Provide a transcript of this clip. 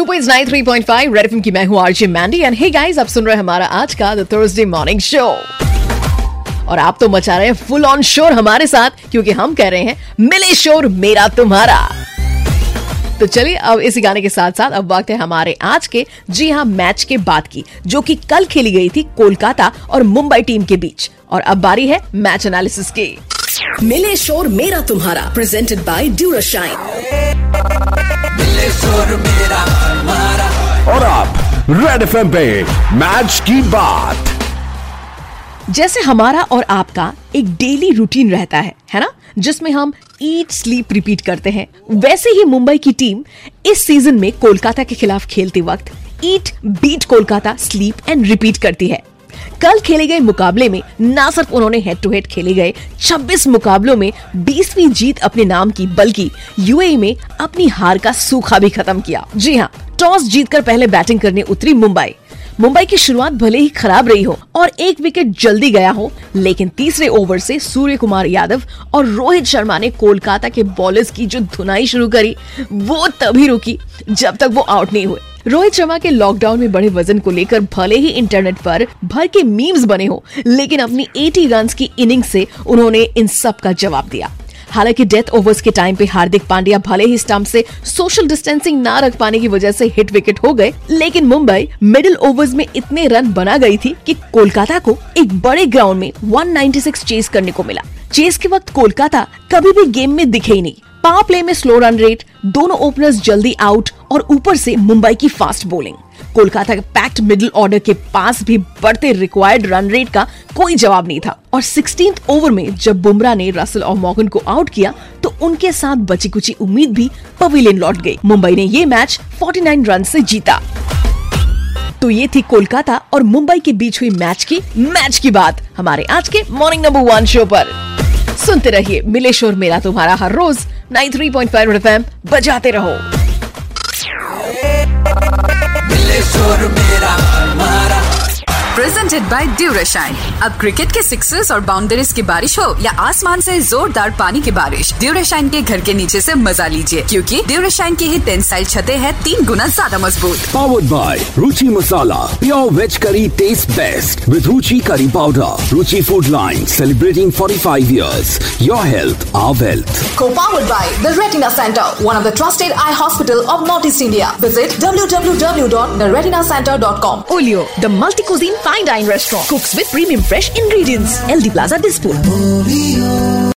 Super is nine three point five red की मैं हूँ RJ Mandy and hey guys आप सुन रहे हैं हमारा आज का द थर्सडे मॉर्निंग शो और आप तो मचा रहे हैं फुल ऑन शोर हमारे साथ, क्योंकि हम कह रहे हैं, मिले शोर मेरा तुम्हारा. तो चलिए, अब इसी गाने के साथ साथ अब वक्त है हमारे आज के, जी हाँ मैच के बाद की, जो कि कल खेली गई थी कोलकाता और मुंबई टीम के बीच. और अब बारी है मैच एनालिसिस की. मिले शोर मेरा तुम्हारा presented by Durashine red F पे मैच की बात। जैसे हमारा और आपका एक डेली रूटीन रहता है है ना? जिसमें हम ईट स्लीप रिपीट करते हैं। वैसे ही मुंबई की टीम इस सीज़न में कोलकाता के खिलाफ खेलते वक्त eat beat Kolkata sleep and repeat करती है। कल खेले गए मुकाबले में न सिर्फ़ उन्होंने हेड टू हेड खेले गए 26 मुकाबलों में 20वीं जीत अपने नाम की, बल्कि यूएई में अपनी हार का सूखा भी खत्म किया। जी हाँ टॉस जीतकर पहले बैटिंग करने उतरी मुंबई। मुंबई की शुरुआत भले ही खराब रही हो और एक विकेट जल्दी गया हो, लेकिन तीसरे ओवर से सूर्य कुमार यादव और रोहित शर्मा ने कोलकाता के बॉलर्स की जो धुनाई शुरू करी, वो तभी रुकी जब तक वो आउट नहीं हुए। रोहित शर्मा के लॉकडाउन में बड़े वज़न को लेकर भले ही इंटरनेट पर भर के मीम्स बने हो, लेकिन अपनी 80 रन की इनिंग से उन्होंने इन सब का जवाब दिया। हालाँकि डेथ ओवर्स के टाइम पे हार्दिक पांड्या भले ही स्टंप से सोशल डिस्टेंसिंग ना रख पाने की वजह से हिट विकेट हो गए, लेकिन मुंबई मिडिल ओवर्स में इतने रन बना गई थी कि कोलकाता को एक बड़े ग्राउंड में 196 चेस करने को मिला। चेस के वक्त कोलकाता कभी भी गेम में दिखे ही नहीं। पावर प्ले में स्लो रन रेट, दोनों ओपनर्स जल्दी आउट और ऊपर से मुंबई की फास्ट बॉलिंग। कोलकाता के पैक्ट मिडिल ऑर्डर के पास भी बढ़ते रिक्वायर्ड रन रेट का कोई जवाब नहीं था। और सिक्सटीन ओवर में जब बुमराह ने रसल और मॉगन को आउट किया तो उनके साथ बची कुची उम्मीद भी पवेलियन लौट गई। मुंबई ने ये मैच 49 रन से जीता। तो ये थी कोलकाता और मुंबई के बीच हुई मैच की मैच की बात। हमारे आज के मॉर्निंग नंबर वन शो पर। सुनते रहिए, मिले शोर मेरा तुम्हारा हर रोज। 93.5 एफएम बजाते रहो। sorma प्रेजेंटेड बाय ड्यूराशाइन अब क्रिकेट के सिक्सेस और बाउंड्रीज की बारिश हो या आसमान से जोरदार पानी की बारिश ड्यूराशाइन के घर के नीचे से मज़ा लीजिए क्योंकि ड्यूराशाइन की ही टेंसाइल छतें हैं तीन गुना ज़्यादा मज़बूत। Powered by Ruchi masala pure veg curry taste best with Ruchi curry powder Ruchi food line celebrating 45 years your health our wealth Co-powered by the Retina Center, one of the trusted eye hospital of Northeast India. Visit www.theretinacenter.com. Olio, the multi-cuisine fine dine restaurant, cooks with premium fresh ingredients. LD Plaza Dispur.